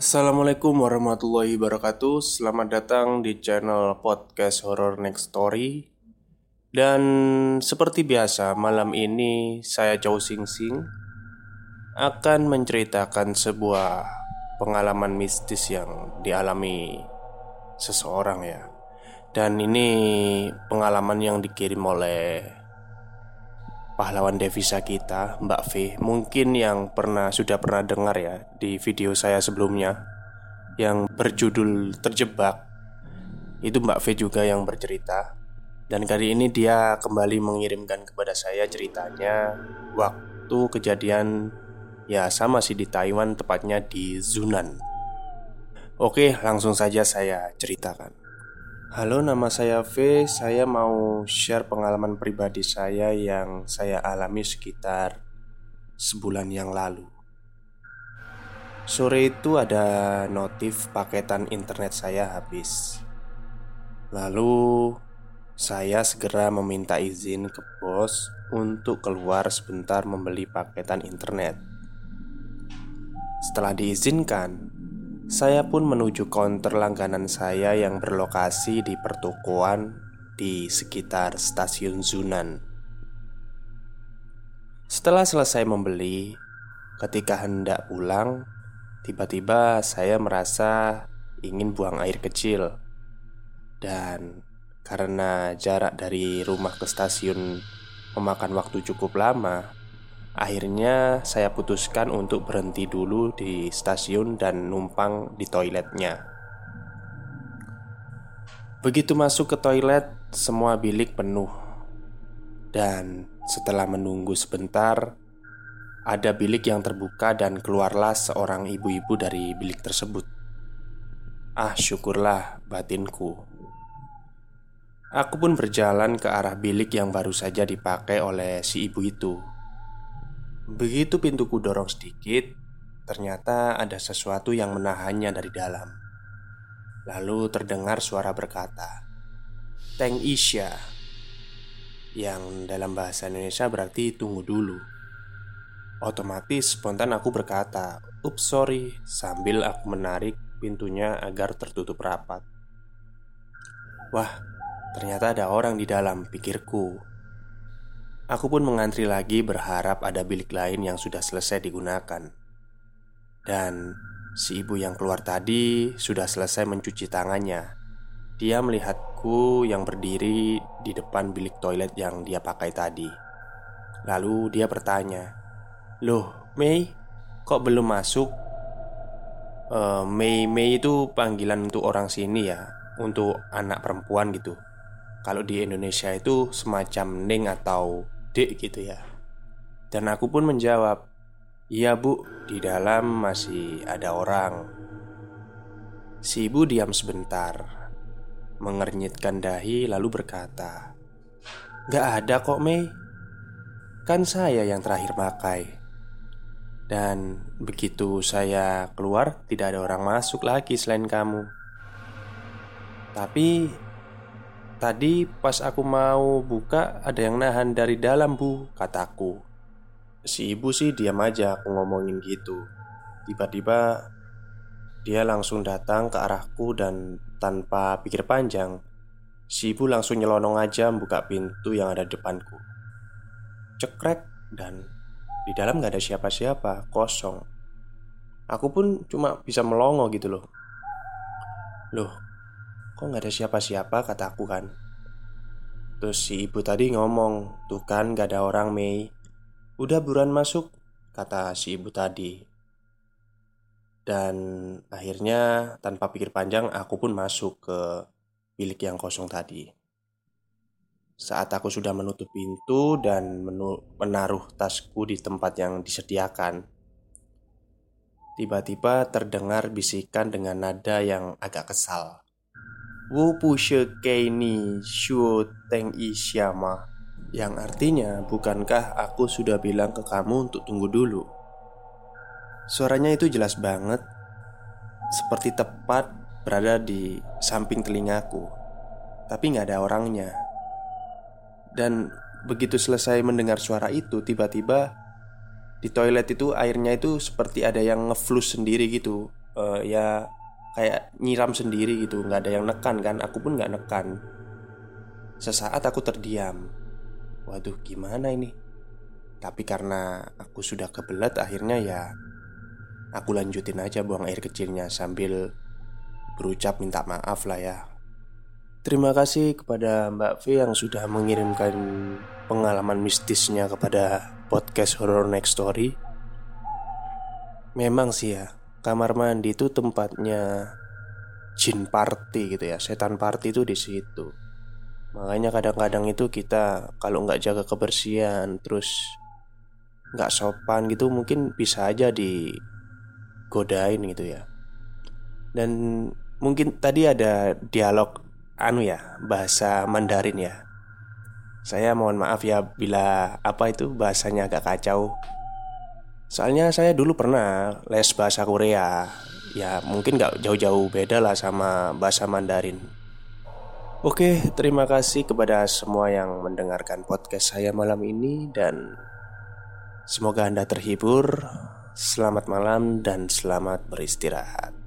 Assalamualaikum warahmatullahi wabarakatuh. Selamat datang di channel podcast Horror Next Story. Dan seperti biasa malam ini saya Chow Sing Sing Akan menceritakan sebuah pengalaman mistis yang dialami seseorang ya. Dan ini pengalaman yang dikirim oleh pahlawan devisa kita, Mbak V. Mungkin yang pernah sudah pernah dengar ya di video saya sebelumnya yang berjudul Terjebak. Itu Mbak V juga yang bercerita. Dan kali ini dia kembali mengirimkan kepada saya ceritanya waktu kejadian ya sama sih di Taiwan tepatnya di Zunan. Oke, langsung saja saya ceritakan. Halo, nama saya V. Saya mau share pengalaman pribadi saya yang saya alami sekitar sebulan yang lalu. Sore itu ada notif paketan internet saya habis. Lalu saya segera meminta izin ke bos untuk keluar sebentar membeli paketan internet. Setelah diizinkan, saya pun menuju counter langganan saya yang berlokasi di pertokoan di sekitar stasiun Zunan. Setelah selesai membeli, ketika hendak pulang, tiba-tiba saya merasa ingin buang air kecil. Dan karena jarak dari rumah ke stasiun memakan waktu cukup lama, Akhirnya saya putuskan untuk berhenti dulu di stasiun dan numpang di toiletnya. Begitu masuk ke toilet, semua bilik penuh. Dan setelah menunggu sebentar Ada bilik yang terbuka dan keluarlah seorang ibu-ibu dari bilik tersebut. Ah syukurlah batinku. Aku pun berjalan ke arah bilik yang baru saja dipakai oleh si ibu itu Begitu pintuku dorong sedikit, ternyata ada sesuatu yang menahannya dari dalam. Lalu terdengar suara berkata, "Teng Isya." Yang dalam bahasa Indonesia berarti tunggu dulu. Otomatis spontan aku berkata, "Ups, sorry," sambil aku menarik pintunya agar tertutup rapat. Wah, ternyata ada orang di dalam, pikirku. Aku pun mengantri lagi berharap ada bilik lain yang sudah selesai digunakan. Dan si ibu yang keluar tadi sudah selesai mencuci tangannya. Dia melihatku yang berdiri di depan bilik toilet yang dia pakai tadi. Lalu dia bertanya Loh Mei, kok belum masuk? Uh, Mei Mei itu panggilan untuk orang sini ya Untuk anak perempuan gitu. Kalau di Indonesia itu semacam Ning atau dek gitu ya. Dan aku pun menjawab Iya bu, di dalam masih ada orang. Si ibu diam sebentar Mengernyitkan dahi lalu berkata Gak ada kok Mei. Kan saya yang terakhir pakai Dan begitu saya keluar Tidak ada orang masuk lagi selain kamu. Tapi Tadi pas aku mau buka ada yang nahan dari dalam bu Kataku. Si ibu sih diam aja aku ngomongin gitu. Tiba-tiba Dia langsung datang ke arahku dan tanpa pikir panjang Si ibu langsung nyelonong aja membuka pintu yang ada depanku. Cekrek dan di dalam gak ada siapa-siapa, kosong. Aku pun cuma bisa melongo gitu loh. Loh, Kok nggak ada siapa-siapa kataku kan. Terus si ibu tadi ngomong Tuh kan gak ada orang Mei. Udah buruan masuk Kata si ibu tadi. Dan akhirnya tanpa pikir panjang aku pun masuk ke bilik yang kosong tadi. Saat aku sudah menutup pintu dan menaruh tasku di tempat yang disediakan Tiba-tiba terdengar bisikan dengan nada yang agak kesal Wu Pushe Keini Shuo Teng i Ishiyama Yang artinya bukankah aku sudah bilang ke kamu untuk tunggu dulu? Suaranya itu jelas banget Seperti tepat berada di samping telingaku Tapi nggak ada orangnya. Dan begitu selesai mendengar suara itu tiba-tiba di toilet itu airnya itu seperti ada yang ngeflus sendiri gitu. Uh, ya kayak nyiram sendiri gitu nggak ada yang nekan kan? Aku pun nggak nekan. Sesaat aku terdiam. Waduh gimana ini? Tapi karena aku sudah kebelet akhirnya ya Aku lanjutin aja buang air kecilnya sambil berucap minta maaf lah ya. Terima kasih kepada Mbak V yang sudah mengirimkan pengalaman mistisnya kepada podcast Horror Next Story. Memang sih ya, kamar mandi itu tempatnya jin party gitu ya, setan party itu di situ. Makanya kadang-kadang itu kita kalau nggak jaga kebersihan, terus nggak sopan gitu mungkin bisa aja digodain gitu ya. Dan mungkin tadi ada dialog anu ya bahasa Mandarin ya. Saya mohon maaf ya bila apa itu bahasanya agak kacau soalnya saya dulu pernah les bahasa Korea ya mungkin nggak jauh-jauh beda lah sama bahasa Mandarin Oke, terima kasih kepada semua yang mendengarkan podcast saya malam ini dan Semoga Anda terhibur. Selamat malam dan selamat beristirahat.